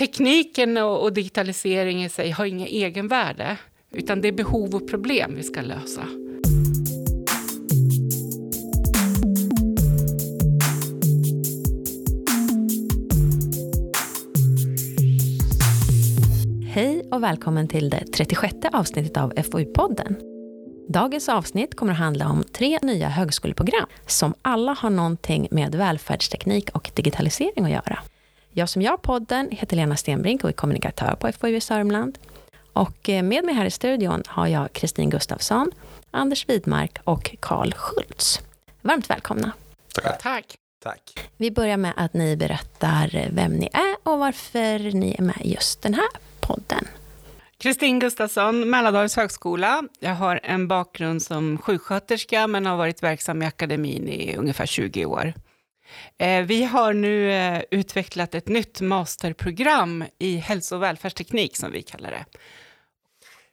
tekniken och, och digitaliseringen i sig har inga egenvärde, utan det är behov och problem vi ska lösa. Hej och välkommen till det 36 avsnittet av FoU-podden. Dagens avsnitt kommer att handla om tre nya högskoleprogram som alla har någonting med välfärdsteknik och digitalisering att göra. Jag som gör podden heter Lena Stenbrink och är kommunikatör på FoU Sörmland. Och eh, med mig här i studion har jag Kristin Gustafsson, Anders Widmark och Karl Schultz. Varmt välkomna. Tackar. Tack. Tack. Vi börjar med att ni berättar vem ni är och varför ni är med i just den här podden. Kristin Gustafsson, Mälardalens högskola. Jag har en bakgrund som sjuksköterska, men har varit verksam i akademin i ungefär 20 år. Eh, vi har nu eh, utvecklat ett nytt masterprogram i hälso och välfärdsteknik, som vi kallar det.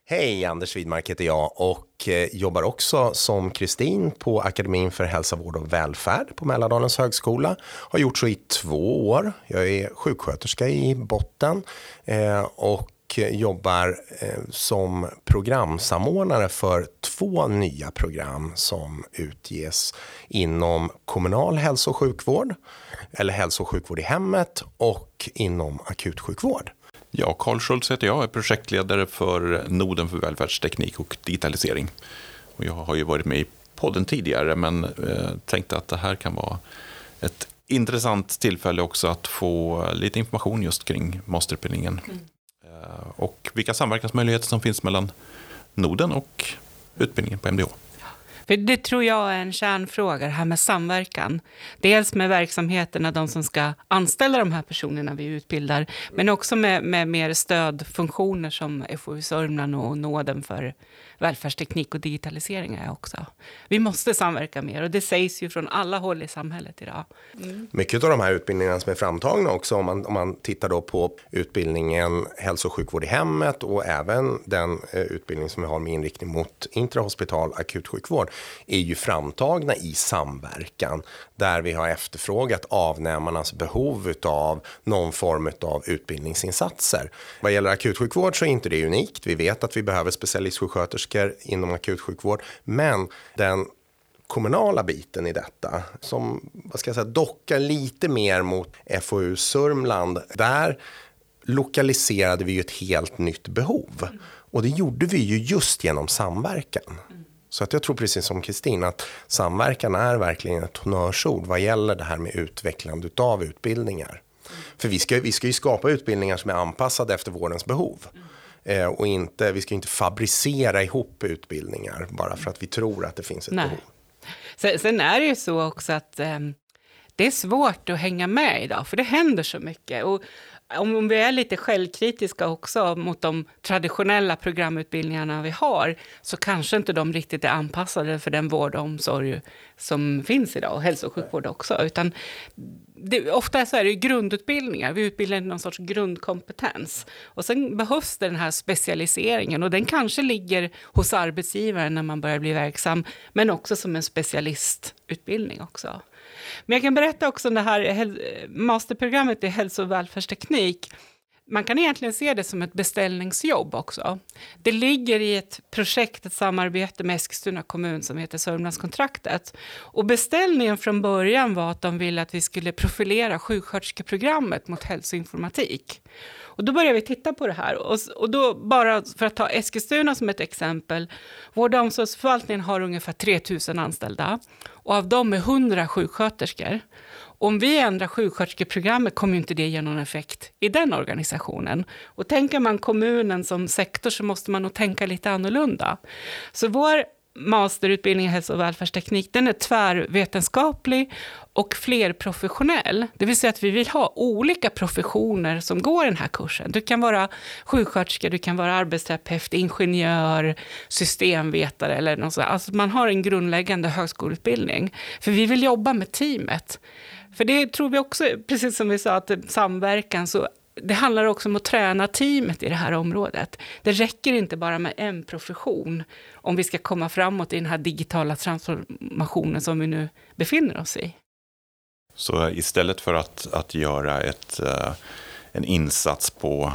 Hej, Anders Widmark heter jag och eh, jobbar också som Kristin på Akademin för hälsa, vård och välfärd på Mälardalens högskola. Har gjort så i två år. Jag är sjuksköterska i botten och jobbar som programsamordnare för två nya program som utges inom kommunal hälso och sjukvård eller hälso och sjukvård i hemmet och inom akutsjukvård. Ja, Karl Schultz heter jag, är projektledare för Noden för välfärdsteknik och digitalisering. Och jag har ju varit med i podden tidigare, men eh, tänkte att det här kan vara ett intressant tillfälle också att få lite information just kring masterutbildningen. Mm. Eh, och vilka samverkansmöjligheter som finns mellan Norden och utbildningen på MDH. För det tror jag är en kärnfråga, det här med samverkan. Dels med verksamheterna, de som ska anställa de här personerna vi utbildar, men också med, med mer stödfunktioner som FoU Sörmland och Nåden för välfärdsteknik och digitalisering är också. Vi måste samverka mer och det sägs ju från alla håll i samhället idag. Mm. Mycket av de här utbildningarna som är framtagna också, om man, om man tittar då på utbildningen hälso och sjukvård i hemmet och även den eh, utbildning som vi har med inriktning mot intrahospital akutsjukvård, är ju framtagna i samverkan där vi har efterfrågat avnämarnas behov av någon form av utbildningsinsatser. Vad gäller akutsjukvård så är inte det unikt. Vi vet att vi behöver specialistsjuksköterskor inom akutsjukvård, men den kommunala biten i detta som vad ska jag säga, dockar lite mer mot FoU Sörmland. Där lokaliserade vi ju ett helt nytt behov och det gjorde vi ju just genom samverkan. Så att jag tror precis som Kristin att samverkan är verkligen ett honnörsord vad gäller det här med utvecklande av utbildningar. För vi ska, vi ska ju skapa utbildningar som är anpassade efter vårdens behov. Eh, och inte, vi ska inte fabricera ihop utbildningar bara för att vi tror att det finns ett Nej. behov. Sen, sen är det ju så också att eh, det är svårt att hänga med idag, för det händer så mycket. Och om vi är lite självkritiska också mot de traditionella programutbildningarna vi har, så kanske inte de riktigt är anpassade för den vård och omsorg som finns idag, och hälso och sjukvård också. Utan det, ofta så är det grundutbildningar, vi utbildar någon sorts grundkompetens. Och sen behövs den här specialiseringen, och den kanske ligger hos arbetsgivaren när man börjar bli verksam, men också som en specialistutbildning också. Men jag kan berätta också om det här masterprogrammet i hälso och välfärdsteknik. Man kan egentligen se det som ett beställningsjobb också. Det ligger i ett projekt, ett samarbete med Eskilstuna kommun som heter Sörmlandskontraktet. Och beställningen från början var att de ville att vi skulle profilera sjuksköterskeprogrammet mot hälsoinformatik. Och då började vi titta på det här. Och, och då bara för att ta Eskilstuna som ett exempel. Vård och omsorgsförvaltningen har ungefär 3 000 anställda. Och av dem är 100 sjuksköterskor. Om vi ändrar sjuksköterskeprogrammet kommer inte det ge någon effekt i den organisationen. Och tänker man kommunen som sektor så måste man nog tänka lite annorlunda. Så vår masterutbildning i hälso och välfärdsteknik, den är tvärvetenskaplig och flerprofessionell. Det vill säga att vi vill ha olika professioner som går den här kursen. Du kan vara sjuksköterska, du kan vara arbetsterapeut, ingenjör, systemvetare eller något sånt. Alltså man har en grundläggande högskoleutbildning. För vi vill jobba med teamet. För det tror vi också, precis som vi sa, att samverkan så det handlar också om att träna teamet i det här området. Det räcker inte bara med en profession om vi ska komma framåt i den här digitala transformationen som vi nu befinner oss i. Så istället för att, att göra ett, eh, en insats på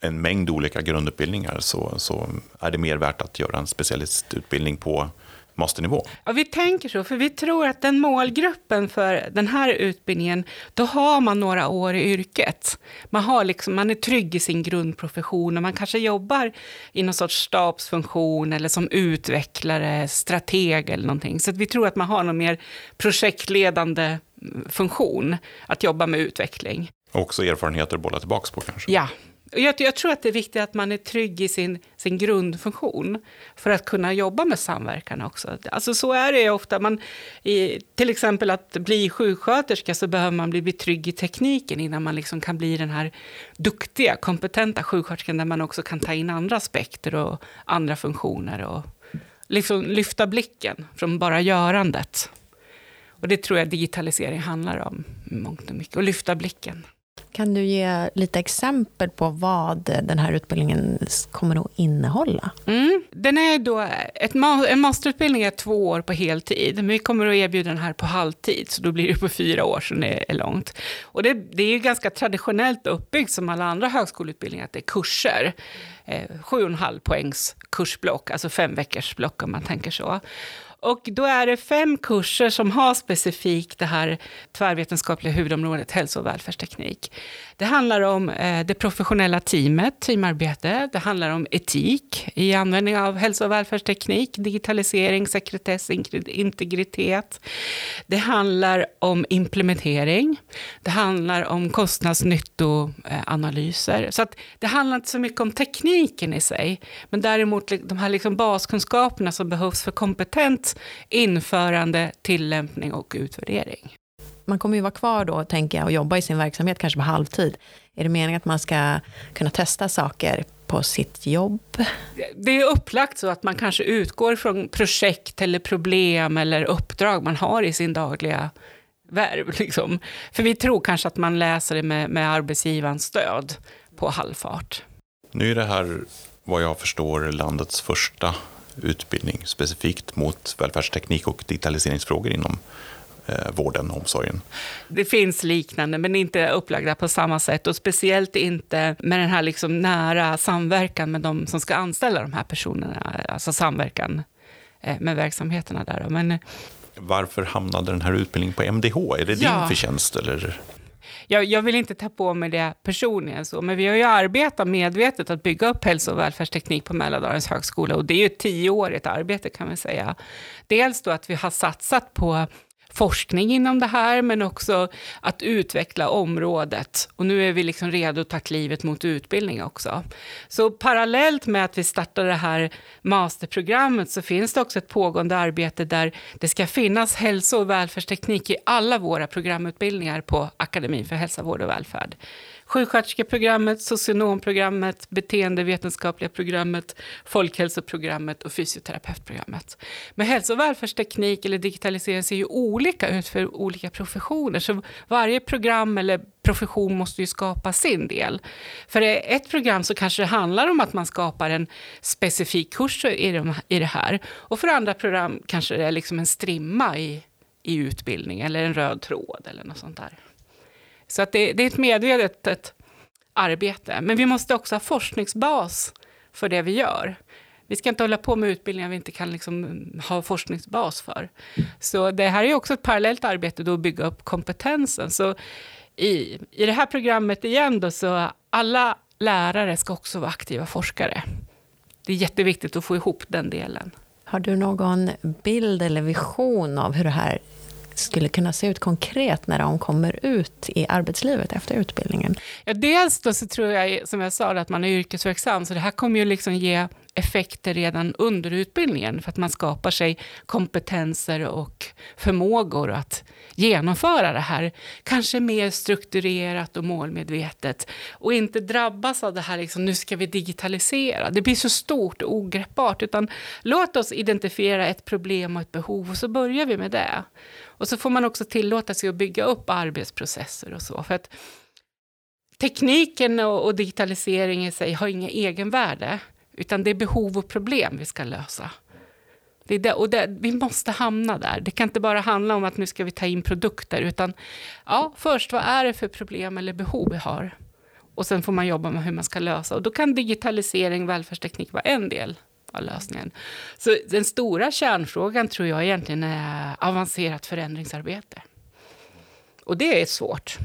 en mängd olika grundutbildningar så, så är det mer värt att göra en specialistutbildning på masternivå. Ja, vi tänker så, för vi tror att den målgruppen för den här utbildningen, då har man några år i yrket. Man, har liksom, man är trygg i sin grundprofession och man kanske jobbar i någon sorts stabsfunktion eller som utvecklare, strateg eller någonting. Så vi tror att man har någon mer projektledande funktion att jobba med utveckling. Också erfarenheter att bolla tillbaka på kanske? Ja, jag, jag, tror att det är viktigt att man är trygg i sin, sin grundfunktion för att kunna jobba med samverkan också. Alltså så är det ofta. Man, i, till exempel att bli sjuksköterska så behöver man bli, bli trygg i tekniken innan man liksom kan bli den här duktiga, kompetenta sjuksköterskan där man också kan ta in andra aspekter och andra funktioner och liksom lyfta blicken från bara görandet. Och det tror jag digitalisering handlar om, mångt och mycket, och lyfta blicken. Kan du ge lite exempel på vad den här utbildningen kommer att innehålla? Mm. Den är då, ett, en masterutbildning är två år på heltid, men vi kommer att erbjuda den här på halvtid, så då blir det på fyra år, så det är långt. Och det, det är ju ganska traditionellt uppbyggt som alla andra högskoleutbildningar, att det är kurser. Eh, sju och en halv poängs kursblock, alltså fem veckors block om man tänker så. Och då är det fem kurser som har specifikt det här tvärvetenskapliga huvudområdet hälso och välfärdsteknik. Det handlar om eh, det professionella teamet, teamarbete. Det handlar om etik i användning av hälso och välfärdsteknik, digitalisering, sekretess, integritet. Det handlar om implementering. Det handlar om kostnadsnyttoanalyser. Så att det handlar inte så mycket om tekniken i sig, men däremot de här liksom baskunskaperna som behövs för kompetent införande, tillämpning och utvärdering man kommer ju vara kvar då, tänker jag, och jobba i sin verksamhet, kanske på halvtid. Är det meningen att man ska kunna testa saker på sitt jobb? Det är upplagt så att man kanske utgår från projekt eller problem eller uppdrag man har i sin dagliga värv. Liksom. För vi tror kanske att man läser det med, med arbetsgivarens stöd på halvfart. Nu är det här, vad jag förstår, landets första utbildning specifikt mot välfärdsteknik och digitaliseringsfrågor inom eh, vården och omsorgen. Det finns liknande, men inte upplagda på samma sätt. Och speciellt inte med den här liksom nära samverkan med de som ska anställa de här personerna. Alltså samverkan eh, med verksamheterna där. Men, eh, Varför hamnade den här utbildningen på MDH? Är det ja. din förtjänst? Eller? Jag, jag, vill inte ta på mig det personligen, så, men vi har ju arbetat medvetet att bygga upp hälso och välfärdsteknik på Mälardalens högskola. Och det är ju ett tioårigt arbete kan man säga. Dels då att vi har satsat på forskning inom det här, men också att utveckla området. Och nu är vi liksom redo att ta klivet mot utbildning också. Så parallellt med att vi startar det här masterprogrammet så finns det också ett pågående arbete där det ska finnas hälso och välfärdsteknik i alla våra programutbildningar på Akademin för hälsa, vård och välfärd sjuksköterskeprogrammet, socionomprogrammet, beteendevetenskapliga programmet, folkhälsoprogrammet och fysioterapeutprogrammet. Men hälso och välfärdsteknik eller digitalisering ser ju olika ut för olika professioner, så varje program eller profession måste ju skapa sin del. För ett program så kanske det handlar om att man skapar en specifik kurs i det här, och för andra program kanske det är liksom en strimma i, i utbildning eller en röd tråd eller något sånt där. Så att det, det är ett medvetet arbete. Men vi måste också ha forskningsbas för det vi gör. Vi ska inte hålla på med utbildningar vi inte kan liksom ha forskningsbas för. Så det här är också ett parallellt arbete då att bygga upp kompetensen. Så i, i det här programmet igen då, så alla lärare ska också vara aktiva forskare. Det är jätteviktigt att få ihop den delen. Har du någon bild eller vision av hur det här skulle kunna se ut konkret när de kommer ut i arbetslivet efter utbildningen? Ja, dels då så tror jag, som jag sa, att man är yrkesverksam, så det här kommer ju liksom ge effekter redan under utbildningen, för att man skapar sig kompetenser och förmågor att genomföra det här, kanske mer strukturerat och målmedvetet, och inte drabbas av det här, liksom, nu ska vi digitalisera. Det blir så stort och ogreppbart, utan låt oss identifiera ett problem och ett behov, och så börjar vi med det. Och så får man också tillåta sig att bygga upp arbetsprocesser och så. För att tekniken och, digitaliseringen digitalisering i sig har inget egenvärde, utan det är behov och problem vi ska lösa. Det är det, och det, vi måste hamna där. Det kan inte bara handla om att nu ska vi ta in produkter, utan ja, först vad är det för problem eller behov vi har? Och sen får man jobba med hur man ska lösa. Och då kan digitalisering, välfärdsteknik vara en del av lösningen. Så den stora kärnfrågan tror jag egentligen är avancerat förändringsarbete. Och det är svårt.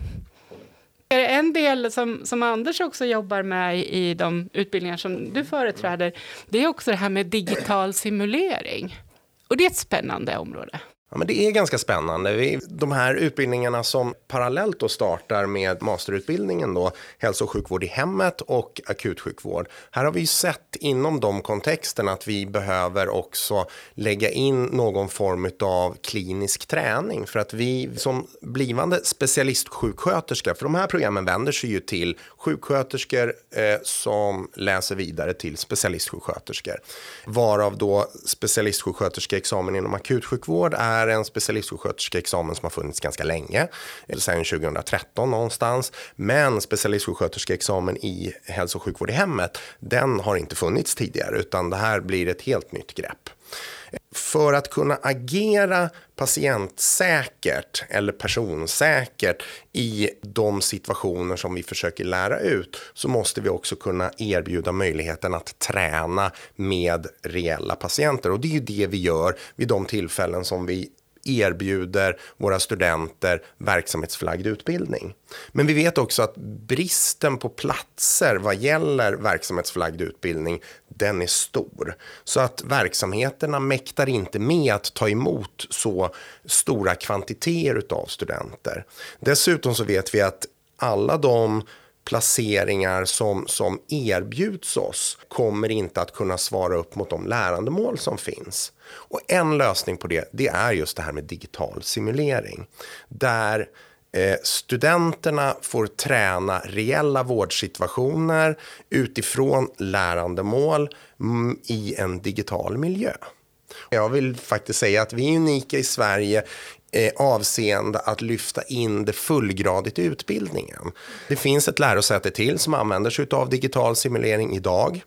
En del som, som Anders också jobbar med i de utbildningar som du företräder, det är också det här med digital simulering. Och det är ett spännande område. Ja, men det är ganska spännande. De här utbildningarna som parallellt då startar med masterutbildningen då, hälso och sjukvård i hemmet och akutsjukvård. Här har vi sett inom de kontexterna att vi behöver också lägga in någon form av klinisk träning för att vi som blivande specialistsjuksköterska, för de här programmen vänder sig ju till sjuksköterskor eh, som läser vidare till specialistsjuksköterskor, varav då specialistsjuksköterskeexamen inom akutsjukvård är är en specialistsjuksköterskeexamen som har funnits ganska länge, sedan 2013 någonstans. Men specialistsjuksköterskeexamen i hälso och sjukvård i hemmet, den har inte funnits tidigare, utan det här blir ett helt nytt grepp. För att kunna agera patientsäkert eller personsäkert i de situationer som vi försöker lära ut så måste vi också kunna erbjuda möjligheten att träna med reella patienter. Och det är ju det vi gör vid de tillfällen som vi erbjuder våra studenter verksamhetsförlagd utbildning. Men vi vet också att bristen på platser vad gäller verksamhetsförlagd utbildning, den är stor. Så att verksamheterna mäktar inte med att ta emot så stora kvantiteter av studenter. Dessutom så vet vi att alla de placeringar som, som erbjuds oss kommer inte att kunna svara upp mot de lärandemål som finns. Och en lösning på det, det är just det här med digital simulering. Där eh, studenterna får träna reella vårdsituationer utifrån lärandemål mm, i en digital miljö. Jag vill faktiskt säga att vi är unika i Sverige eh, avseende att lyfta in det fullgradigt i utbildningen. Det finns ett lärosäte till som använder sig av digital simulering idag.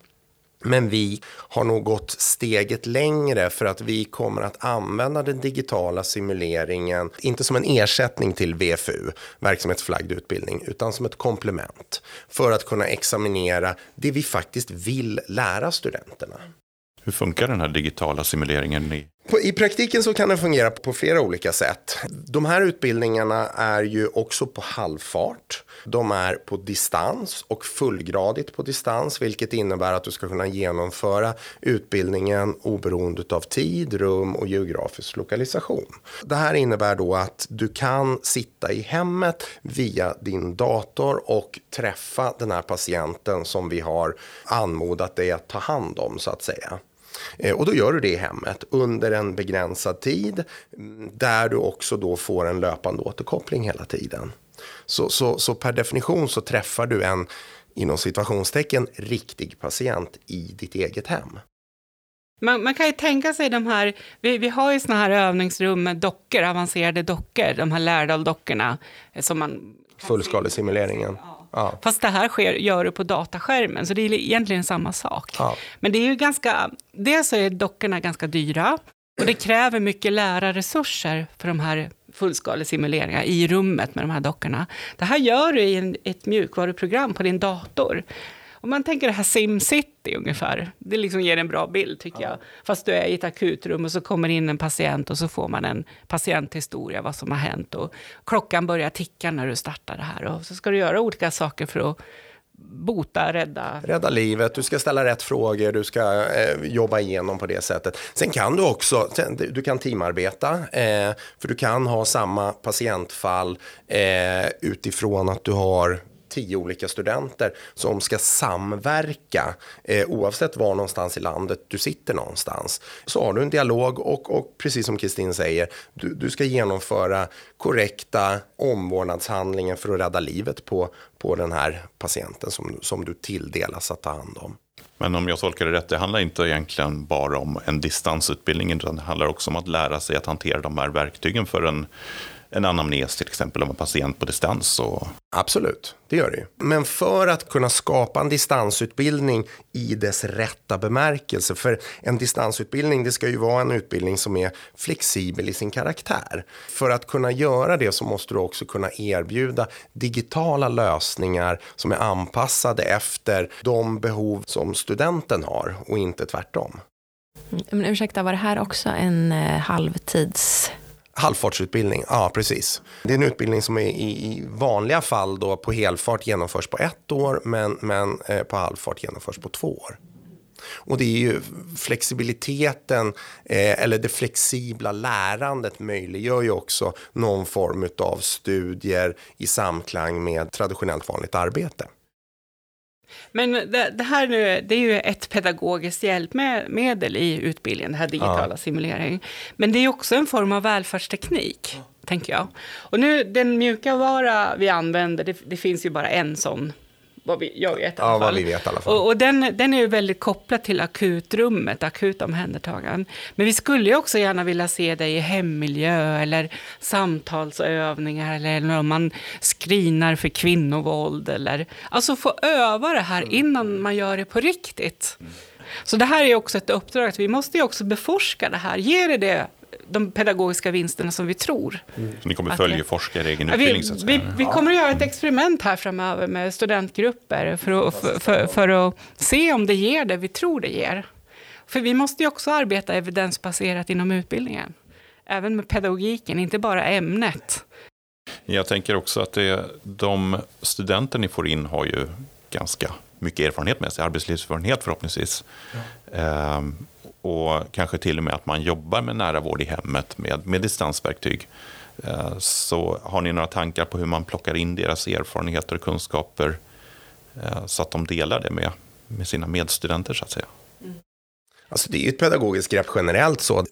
Men vi har nog gått steget längre för att vi kommer att använda den digitala simuleringen, inte som en ersättning till VFU, verksamhetsförlagd utbildning, utan som ett komplement för att kunna examinera det vi faktiskt vill lära studenterna. Hur funkar den här digitala simuleringen? I, i praktiken så kan den fungera på flera olika sätt. De här utbildningarna är ju också på halvfart. De är på distans och fullgradigt på distans, vilket innebär att du ska kunna genomföra utbildningen oberoende av tid, rum och geografisk lokalisation. Det här innebär då att du kan sitta i hemmet via din dator och träffa den här patienten som vi har anmodat dig att ta hand om så att säga. Eh, och då gör du det i hemmet under en begränsad tid där du också då får en löpande återkoppling hela tiden. Så, så, så per definition så träffar du en inom situationstecken riktig patient i ditt eget hem. Man, man, kan ju tänka sig de här, vi, vi har ju såna här övningsrum med dockor, avancerade dockor, de här Lärdal-dockorna. Eh, Fullskalesimuleringen. Ja. Ja. Fast det här sker, gör du på dataskärmen, så det är egentligen samma sak. Ja. Men det är ju ganska, dels är dockorna ganska dyra, och det kräver mycket lärarresurser för de här fullskalesimuleringarna i rummet med de här dockorna. Det här gör du i en, ett mjukvaruprogram på din dator. Om man tänker det här SimCity ungefär, det liksom ger en bra bild tycker ja. jag. Fast du är i ett akutrum och så kommer in en patient och så får man en patienthistoria, vad som har hänt. Och klockan börjar ticka när du startar det här. Och så ska du göra olika saker för att bota, rädda... Rädda livet, du ska ställa rätt frågor, du ska eh, jobba igenom på det sättet. Sen kan du också, du kan teamarbeta, eh, för du kan ha samma patientfall eh, utifrån att du har tio olika studenter som ska samverka eh, oavsett var någonstans i landet du sitter någonstans. Så har du en dialog och, och precis som Kristin säger, du, du ska genomföra korrekta omvårdnadshandlingar för att rädda livet på, på den här patienten som, som du tilldelas att ta hand om. Men om jag tolkar det rätt, det handlar inte egentligen bara om en distansutbildning, utan det handlar också om att lära sig att hantera de här verktygen för en en anamnes till exempel om en patient på distans. Och... Absolut, det gör det ju. Men för att kunna skapa en distansutbildning i dess rätta bemärkelse, för en distansutbildning det ska ju vara en utbildning som är flexibel i sin karaktär. För att kunna göra det så måste du också kunna erbjuda digitala lösningar som är anpassade efter de behov som studenten har och inte tvärtom. Men ursäkta, var det här också en eh, halvtids Halvfartsutbildning, ja precis. Det är en utbildning som är i, i vanliga fall då på helfart genomförs på ett år men, men eh, på halvfart genomförs på två år. Och det är ju flexibiliteten eh, eller det flexibla lärandet möjliggör ju också någon form av studier i samklang med traditionellt vanligt arbete. Men det, det, här nu, det är ju ett pedagogiskt hjälpmedel i utbildningen, det här digitala ja. simulering. Men det är också en form av välfärdsteknik, ja. tänker jag. Och nu, den mjuka vara vi använder, det, det finns ju bara en sån vad vi, jag vet i alla ja, fall. Vad vi vet i alla fall. Och, och den, den är ju väldigt kopplad till akutrummet, akut omhändertagande. Men vi skulle ju också gärna vilja se det i hemmiljö eller samtalsövningar eller om man screenar för kvinnovåld eller alltså få öva det här innan man gör det på riktigt. Så det här är också ett uppdrag att vi måste ju också beforska det här. Ger det det de pedagogiska vinsterna som vi tror. Mm. Så ni kommer följa forskare i egen utbildning? Vi, vi, vi, kommer att göra ett experiment här framöver med studentgrupper för att, för, för, för att se om det ger det vi tror det ger. För vi måste ju också arbeta evidensbaserat inom utbildningen. Även med pedagogiken, inte bara ämnet. Jag tänker också att det, de studenter ni får in har ju ganska mycket erfarenhet med sig, arbetslivserfarenhet förhoppningsvis. Ja. Ehm, och kanske till och med att man jobbar med nära vård i hemmet med, med distansverktyg. Eh, så har ni några tankar på hur man plockar in deras erfarenheter och kunskaper eh, så att de delar det med, med sina medstudenter så att säga? Mm. Alltså det är ju ett pedagogiskt grepp generellt så.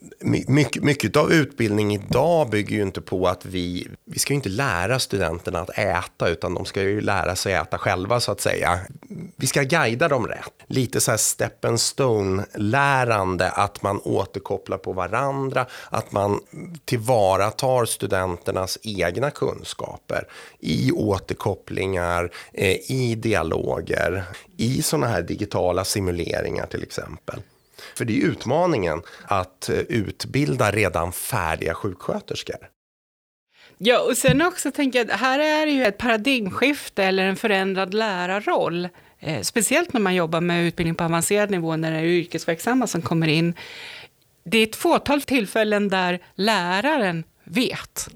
Mycket, mycket av utbildning idag bygger ju inte på att vi, vi ska ju inte lära studenterna att äta, utan de ska ju lära sig äta själva så att säga. Vi ska guida dem rätt. Lite så här step and stone-lärande, att man återkopplar på varandra, att man tillvaratar studenternas egna kunskaper i återkopplingar, eh, i dialoger, i sådana här digitala simuleringar till exempel. För det är utmaningen att eh, utbilda redan färdiga sjuksköterskor. Ja, och sen också tänker jag, att här är det ju ett paradigmskifte eller en förändrad lärarroll. Eh, speciellt när man jobbar med utbildning på avancerad nivå, när det är yrkesverksamma som kommer in. Det är ett fåtal tillfällen där läraren vet.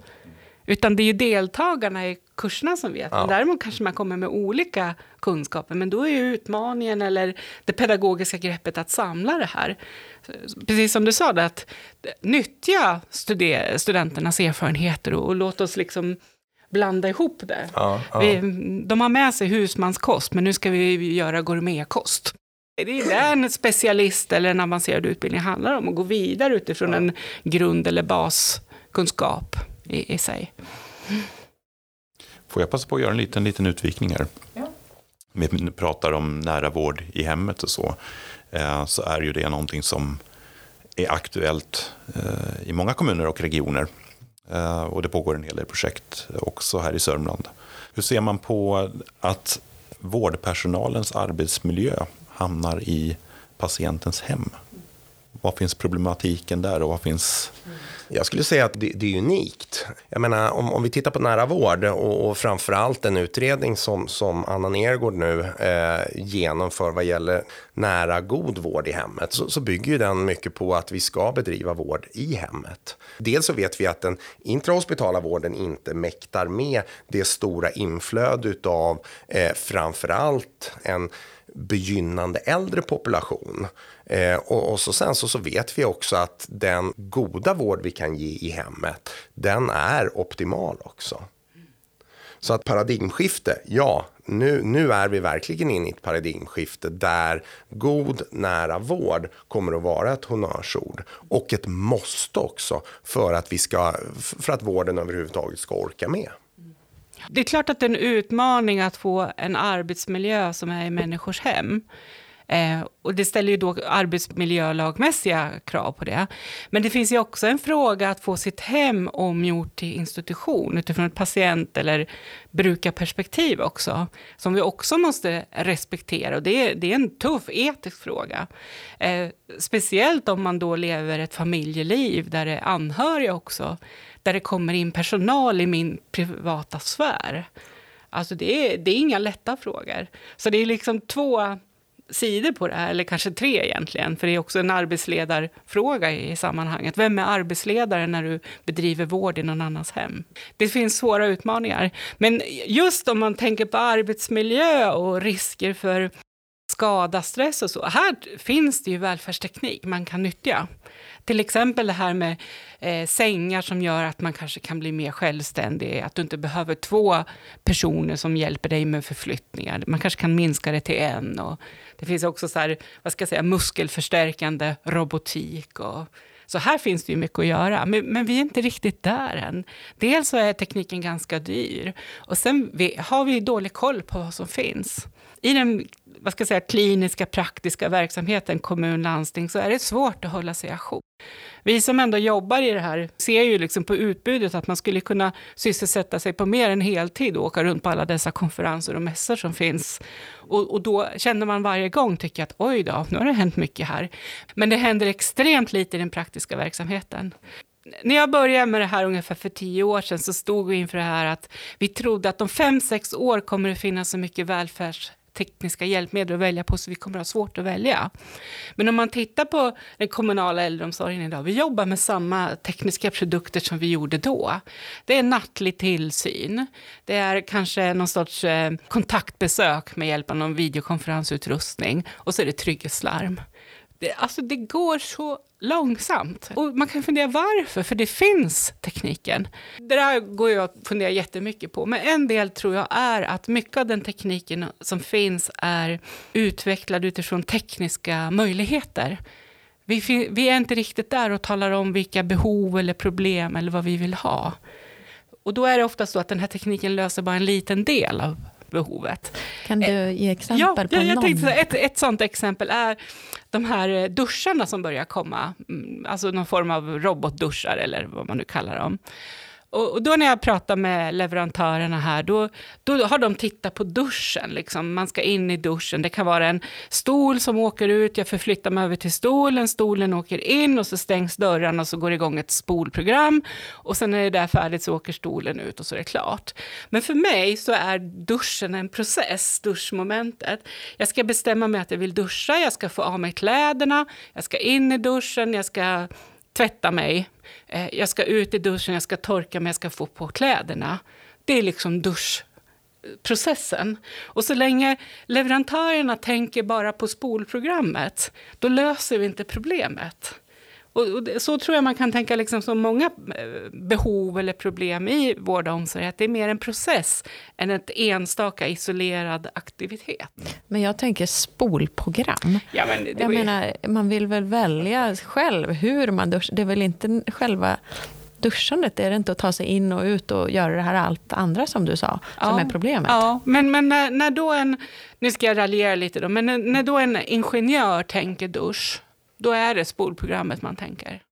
Utan det är ju deltagarna i kurserna som vet. Ja. Däremot kanske man kommer med olika kunskaper. Men då är ju utmaningen eller det pedagogiska greppet att samla det här. Precis som du sa, det, att nyttja studenternas erfarenheter och, och låt oss liksom blanda ihop det. Ja, ja. Vi, de har med sig husmanskost, men nu ska vi göra gourmetkost. Det är det en specialist eller en avancerad utbildning handlar om, att gå vidare utifrån en grund eller baskunskap i, i sig. Får jag passa på att göra en liten, liten utvikning här? Ja. Vi pratar om nära vård i hemmet och så. Eh, så är ju det någonting som är aktuellt eh, i många kommuner och regioner. Eh, och det pågår en hel del projekt också här i Sörmland. Hur ser man på att vårdpersonalens arbetsmiljö hamnar i patientens hem? Vad finns problematiken där och vad finns jag skulle säga att det, det är unikt. Jag menar, om, om vi tittar på nära vård och, och framförallt den utredning som, som Anna Nergård nu eh, genomför vad gäller nära god vård i hemmet så, så bygger ju den mycket på att vi ska bedriva vård i hemmet. Dels så vet vi att den intrahospitala vården inte mäktar med det stora inflödet av eh, framförallt en begynnande äldre population. Eh, och, och, så sen så, så vet vi också att den goda vård vi kan ge i hemmet, den är optimal också. Så att paradigmskifte, ja, nu, nu är vi verkligen inne i ett paradigmskifte där god nära vård kommer att vara ett honnörsord och ett måste också för att, vi ska, för att vården överhuvudtaget ska orka med. Det är klart att det är en utmaning att få en arbetsmiljö som är i människors hem. Eh, och det ställer ju då arbetsmiljölagmässiga krav på det. Men det finns ju också en fråga att få sitt hem omgjort till institution utifrån ett patient eller brukarperspektiv också, som vi också måste respektera. Och det är, det är en tuff etisk fråga. Eh, speciellt om man då lever ett familjeliv där det är anhöriga också, där det kommer in personal i min privata sfär. Alltså det är, det är inga lätta frågor. Så det är liksom två sidor på det här, eller kanske tre egentligen, för det är också en arbetsledarfråga i sammanhanget. Vem är arbetsledare när du bedriver vård i någon annans hem? Det finns svåra utmaningar, men just om man tänker på arbetsmiljö och risker för skada, stress och så, här finns det ju välfärdsteknik man kan nyttja. Till exempel det här med eh, sängar som gör att man kanske kan bli mer självständig, att du inte behöver två personer som hjälper dig med förflyttningar. Man kanske kan minska det till en. Och det finns också så här, vad ska jag säga, muskelförstärkande robotik. Och, så här finns det ju mycket att göra, men, men, vi är inte riktigt där än. Dels så är tekniken ganska dyr och sen vi, har vi dålig koll på vad som finns. I den vad ska jag säga, kliniska, praktiska verksamheten, kommun, landsting, så är det svårt att hålla sig ajour. Vi som ändå jobbar i det här ser ju liksom på utbudet att man skulle kunna sysselsätta sig på mer än heltid och åka runt på alla dessa konferenser och mässor som finns. Och, och då känner man varje gång, tycker att oj då, nu har det hänt mycket här. Men det händer extremt lite i den praktiska verksamheten när jag började med det här ungefär för tio år sedan så stod vi inför det här att vi trodde att om fem, sex år kommer det finnas så mycket välfärds tekniska hjälpmedel att välja på, så vi kommer att ha svårt att välja. Men om man tittar på den kommunala äldreomsorgen idag, vi jobbar med samma tekniska produkter som vi gjorde då. Det är nattlig tillsyn, det är kanske någon sorts eh, kontaktbesök med hjälp av någon videokonferensutrustning och så är det trygghetslarm. Det, alltså det går så långsamt. Och man kan fundera varför, för det finns tekniken. Det där går jag att fundera jättemycket på. Men en del tror jag är att mycket av den tekniken som finns är utvecklad utifrån tekniska möjligheter. Vi, vi är inte riktigt där och talar om vilka behov eller problem eller vad vi vill ha. Och då är det ofta så att den här tekniken löser bara en liten del av behovet. Kan du ge exempel ja, på jag, jag någon? Tänkte, ett, ett sånt exempel är de här eh, duscharna som börjar komma, mm, alltså någon form av robotduschar eller vad man nu kallar dem. Och, då när jag pratar med leverantörerna här, då, då har de tittat på duschen. Liksom. Man ska in i duschen. Det kan vara en stol som åker ut, jag förflyttar mig över till stolen, stolen åker in och så stängs dörrarna och så går det igång ett spolprogram. Och sen när det är där färdigt så åker stolen ut och så är det klart. Men för mig så är duschen en process, duschmomentet. Jag ska bestämma mig att jag vill duscha, jag ska få av mig kläderna, jag ska in i duschen, jag ska tvätta mig, eh, jag ska ut i duschen, jag ska torka mig, jag ska få på kläderna. Det är liksom duschprocessen. Och så länge leverantörerna tänker bara på spolprogrammet, då löser vi inte problemet. Och, så tror jag man kan tänka liksom som många eh, behov eller problem i vård och omsorg, att det är mer en process än ett enstaka isolerad aktivitet. Men jag tänker spolprogram. Ja, men det, jag menar, man vill väl välja själv hur man duschar. Det är väl inte själva duschandet, är det inte att ta sig in och ut och göra det här allt andra som du sa, ja, som är problemet? Ja, men, men när, när då en, nu ska jag raljera lite då, men när, när då en ingenjör tänker dusch, då är det spolprogrammet man tänker.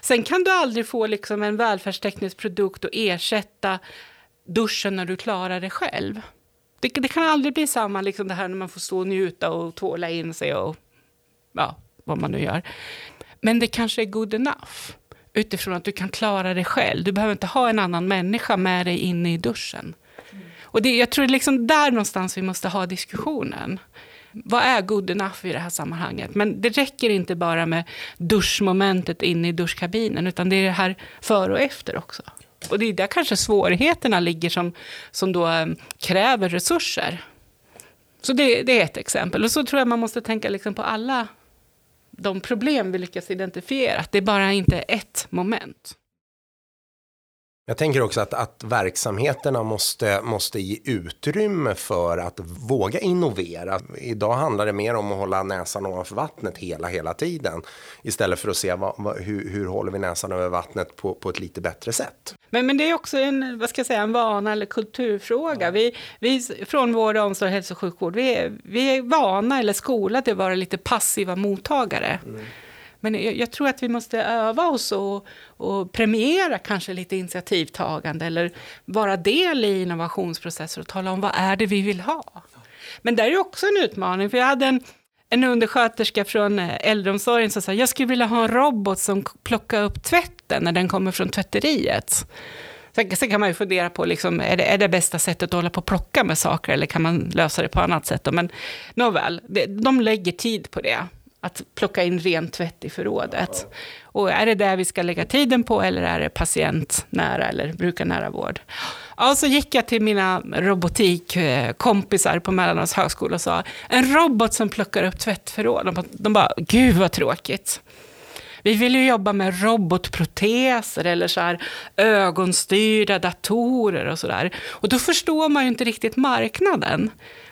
Sen kan du aldrig få liksom en välfärdsteknisk produkt att ersätta duschen när du klarar det själv. Det, det kan aldrig bli samma, liksom det här när man får stå och njuta och tvåla in sig och ja, vad man nu gör. Men det kanske är good enough utifrån att du kan klara det själv. Du behöver inte ha en annan människa med dig inne i duschen. Och det, jag tror det är liksom där någonstans vi måste ha diskussionen vad är good enough i det här sammanhanget? Men det räcker inte bara med duschmomentet inne i duschkabinen, utan det är det här före och efter också. Och det är där kanske svårigheterna ligger som, som då eh, kräver resurser. Så det, det, är ett exempel. Och så tror jag man måste tänka liksom på alla de problem vi lyckas identifiera. Att det är bara inte ett moment. Jag tänker också att, att verksamheterna måste, måste ge utrymme för att våga innovera. Idag handlar det mer om att hålla näsan ovanför vattnet hela, hela tiden. Istället för att se vad, vad, hur, hur håller vi näsan över vattnet på, på ett lite bättre sätt. Men, men det är också en, vad ska jag säga, en vana eller kulturfråga. Vi, vi från vård, omsorg och hälso och sjukvård, vi är, vi är vana eller skolade att vara lite passiva mottagare. Mm. Men jag, jag, tror att vi måste öva oss och, och, premiera kanske lite initiativtagande eller vara del i innovationsprocesser och tala om vad är det vi vill ha. Men där är också en utmaning, för jag hade en, en undersköterska från eh, äldreomsorgen som sa, jag skulle vilja ha en robot som plockar upp tvätten när den kommer från tvätteriet. Sen, kan man ju fundera på, liksom, är, det, är det bästa sättet att hålla på och plocka med saker, eller kan man lösa det på annat sätt? Men nåväl, de lägger tid på det att plocka in ren tvätt i förrådet. Och är det där vi ska lägga tiden på eller är det patientnära eller brukarnära vård? Ja, så gick jag till mina robotikkompisar på Mälardalens högskola och sa, en robot som plockar upp tvättförråd. De bara, gud vad tråkigt. Vi vill ju jobba med robotproteser eller så här ögonstyrda datorer och sådär. Och då förstår man ju inte riktigt marknaden.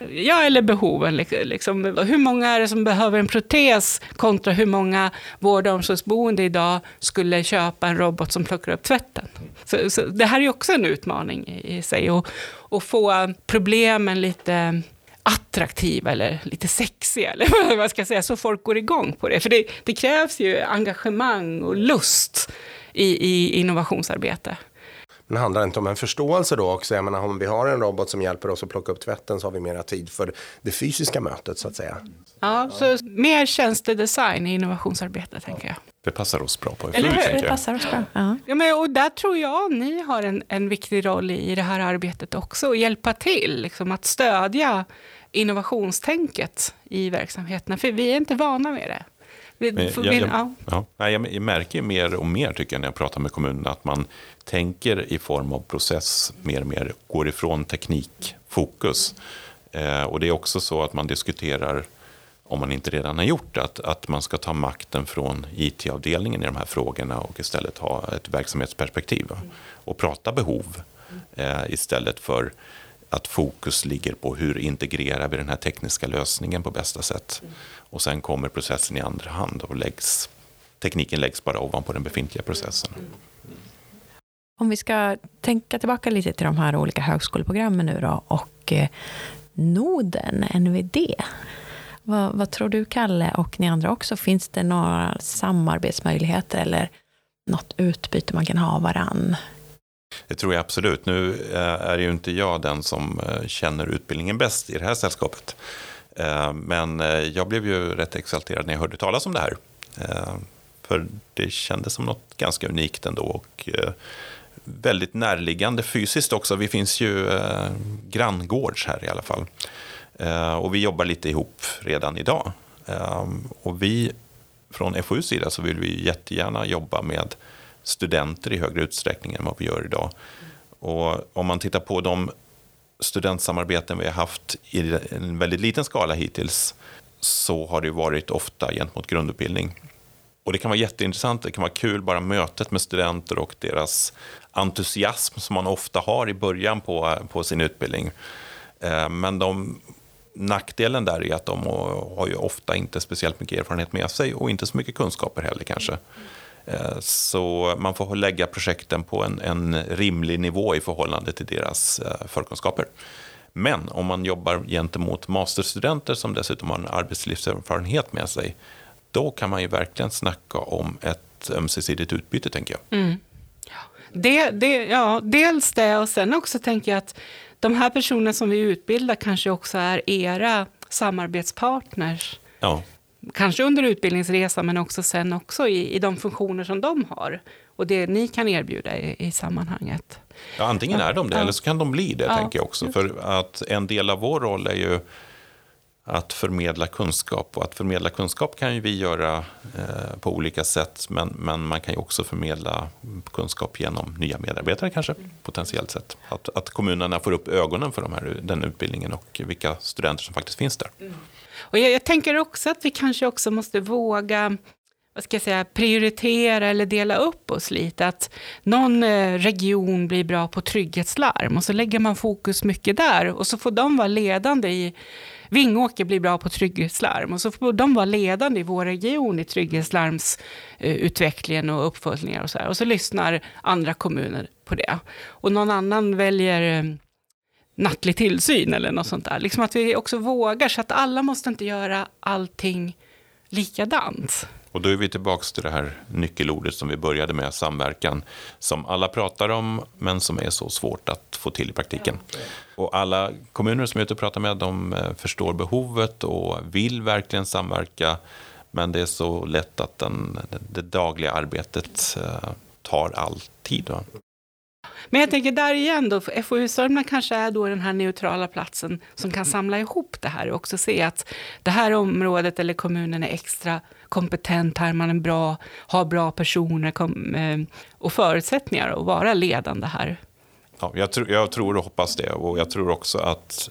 Ja, eller behoven. Liksom, hur många är det som behöver en protes kontra hur många vård och omsorgsboende idag skulle köpa en robot som plockar upp tvätten. Så, så det här är ju också en utmaning i sig. att få problemen lite attraktiva eller lite sexiga, eller vad man ska säga, så folk går igång på det. För det, det krävs ju engagemang och lust i, i innovationsarbete. Men handlar det inte om en förståelse då också? Jag menar, om vi har en robot som hjälper oss att plocka upp tvätten så har vi mera tid för det fysiska mötet så att säga. Ja, så mer tjänstedesign i innovationsarbete tänker jag. Det passar oss bra på Eller hur? Det passar oss bra. Ja. Ja, men, och där tror jag ni har en, en viktig roll i det här arbetet också, att hjälpa till, liksom, att stödja innovationstänket i verksamheterna, för vi är inte vana med det. Vi, jag, jag, ja. Ja, jag märker mer och mer tycker jag när jag pratar med kommunerna att man tänker i form av process mer och mer, går ifrån teknikfokus. Eh, och det är också så att man diskuterar, om man inte redan har gjort det, att, att man ska ta makten från IT-avdelningen i de här frågorna och istället ha ett verksamhetsperspektiv och prata behov eh, istället för att fokus ligger på hur integrerar vi den här tekniska lösningen på bästa sätt. Och sen kommer processen i andra hand och läggs, tekniken läggs bara ovanpå den befintliga processen. Om vi ska tänka tillbaka lite till de här olika högskoleprogrammen nu då och eh, Noden, NVD. Vad, vad, tror du, Kalle, och ni andra också? Finns det några samarbetsmöjligheter eller något utbyte man kan ha varann? Det tror jag absolut. Nu eh, är ju inte jag den som eh, känner utbildningen bäst i det här sällskapet. Eh, men eh, jag blev ju rätt exalterad när jag hörde talas om det här. Eh, för det kändes som något ganska unikt ändå och väldigt närliggande fysiskt också. Vi finns ju granngårds här i alla fall. Och vi jobbar lite ihop redan idag. Och vi från FOUs sida så vill vi jättegärna jobba med studenter i högre utsträckning än vad vi gör idag. Och om man tittar på de studentsamarbeten vi har haft i en väldigt liten skala hittills så har det varit ofta gentemot grundutbildning. Och det kan vara jätteintressant, det kan vara kul bara mötet med studenter och deras entusiasm som man ofta har i början på, på sin utbildning. Eh, men de, nackdelen där är att de har ju ofta inte speciellt mycket erfarenhet med sig och inte så mycket kunskaper heller kanske. Eh, så man får lägga projekten på en, en rimlig nivå i förhållande till deras eh, förkunskaper. Men om man jobbar gentemot masterstudenter som dessutom har en arbetslivserfarenhet med sig, då kan man ju verkligen snacka om ett ömsesidigt utbyte, tänker jag. Mm. Det, det, ja, dels det, och sen också tänker jag att de här personerna som vi utbildar kanske också är era samarbetspartners. Ja kanske under utbildningsresan, men också sen också i, i de funktioner som de har. Och det ni kan erbjuda i, i sammanhanget. Ja, antingen är de det, ja. eller så kan de bli det, ja. tänker jag också. För att en del av vår roll är ju att förmedla kunskap. Och att förmedla kunskap kan ju vi göra eh, på olika sätt, men, men man kan ju också förmedla kunskap genom nya medarbetare kanske, potentiellt sett. Att, att kommunerna får upp ögonen för de här, den utbildningen och vilka studenter som faktiskt finns där. Mm. Och jag, jag, tänker också att vi kanske också måste våga vad ska jag säga, prioritera eller dela upp oss lite. Att någon eh, region blir bra på trygghetslarm och så lägger man fokus mycket där och så får de vara ledande i Vingåker blir bra på trygghetslarm och så får de vara ledande i vår region i trygghetslarmsutvecklingen eh, och uppföljningar och så här. Och så lyssnar andra kommuner på det. Och någon annan väljer eh, nattlig tillsyn eller något sånt där. Liksom att vi också vågar, så att alla måste inte göra allting likadant. Och då är vi tillbaka till det här nyckelordet som vi började med, samverkan, som alla pratar om, men som är så svårt att få till i praktiken. Och alla kommuner som jag är ute och pratar med, de eh, förstår behovet och vill verkligen samverka, men det är så lätt att den, det dagliga arbetet eh, tar all tid. Men jag tänker där igen då, FoU Sörmland kanske är då den här neutrala platsen som kan samla ihop det här och också se att det här området eller kommunen är extra kompetent, här man är bra, har bra personer kom, eh, och förutsättningar att vara ledande här. Ja, jag, tr jag tror och hoppas det och jag tror också att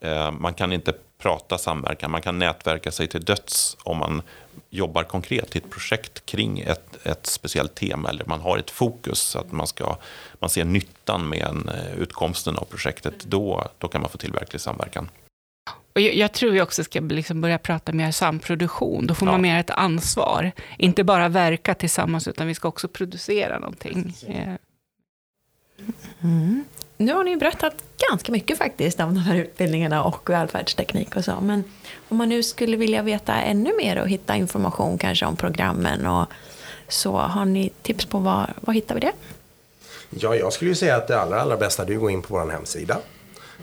eh, man kan inte prata samverkan, man kan nätverka sig till döds om man jobbar konkret i ett projekt kring ett, ett speciellt tema eller man har ett fokus så att man, ska, man ser nyttan med en, eh, utkomsten av projektet, då, då kan man få till verklig samverkan. Och jag, jag tror vi också ska liksom börja prata mer samproduktion. Då får ja. man mer ett ansvar. Inte bara verka tillsammans, utan vi ska också producera någonting. Mm. Nu har ni ju berättat ganska mycket faktiskt om de här utbildningarna och välfärdsteknik och så. Men om man nu skulle vilja veta ännu mer och hitta information kanske om programmen och så, har ni tips på var, var hittar vi det? Ja, jag skulle ju säga att det allra, allra bästa är att gå in på vår hemsida.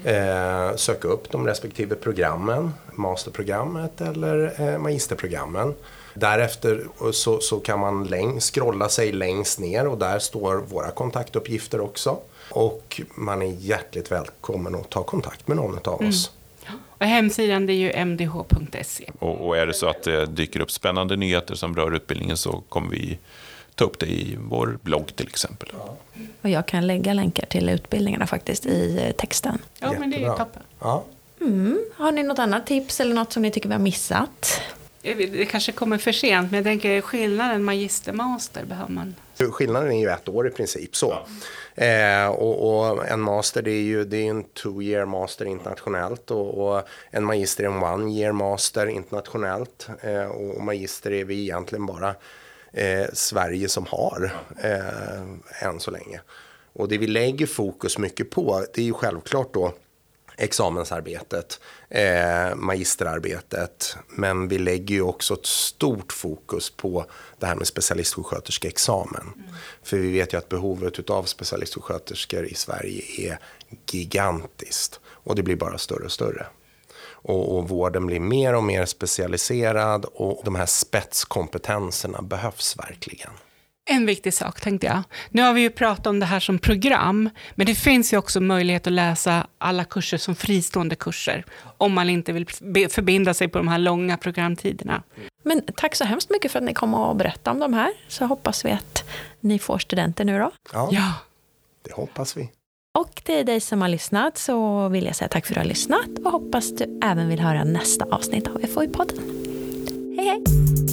Eh, söka upp de respektive programmen, masterprogrammet eller eh, magisterprogrammen. Därefter så, så kan man läng- scrolla sig längst ner och där står våra kontaktuppgifter också. Och man är hjärtligt välkommen att ta kontakt med någon av oss. Mm. Och hemsidan är ju mdh.se. Och, och, är det så att det dyker upp spännande nyheter som rör utbildningen så kommer vi ta upp det i vår blogg till exempel. Och jag kan lägga länkar till utbildningarna faktiskt i eh, texten. Ja, Jättebra. men det är toppen. Ja. Mm. Har ni något annat tips eller något som ni tycker vi har missat? Det kanske kommer för sent, men jag tänker skillnaden magister-master behöver man. Skillnaden är ju ett år i princip. så. Ja. Eh, och, och, en master det är ju det är en two year master internationellt och, och en magister är en one year master internationellt. Eh, och magister är vi egentligen bara eh, Sverige som har eh, än så länge. Och det vi lägger fokus mycket på det är ju självklart då examensarbetet, eh, magisterarbetet. Men vi lägger ju också ett stort fokus på det här med specialistsjuksköterskeexamen. Mm. För vi vet ju att behovet av specialistsjuksköterskor i Sverige är gigantiskt. Och det blir bara större och större. Och, och vården blir mer och mer specialiserad och de här spetskompetenserna behövs verkligen. En viktig sak tänkte jag. Nu har vi ju pratat om det här som program, men det finns ju också möjlighet att läsa alla kurser som fristående kurser, om man inte vill förbinda sig på de här långa programtiderna. Men tack så hemskt mycket för att ni kom och berättade om de här, så hoppas vi att ni får studenter nu då. Ja, ja. det hoppas vi. Och till dig som har lyssnat så vill jag säga tack för att du har lyssnat och hoppas du även vill höra nästa avsnitt av FoI-podden. Hej hej!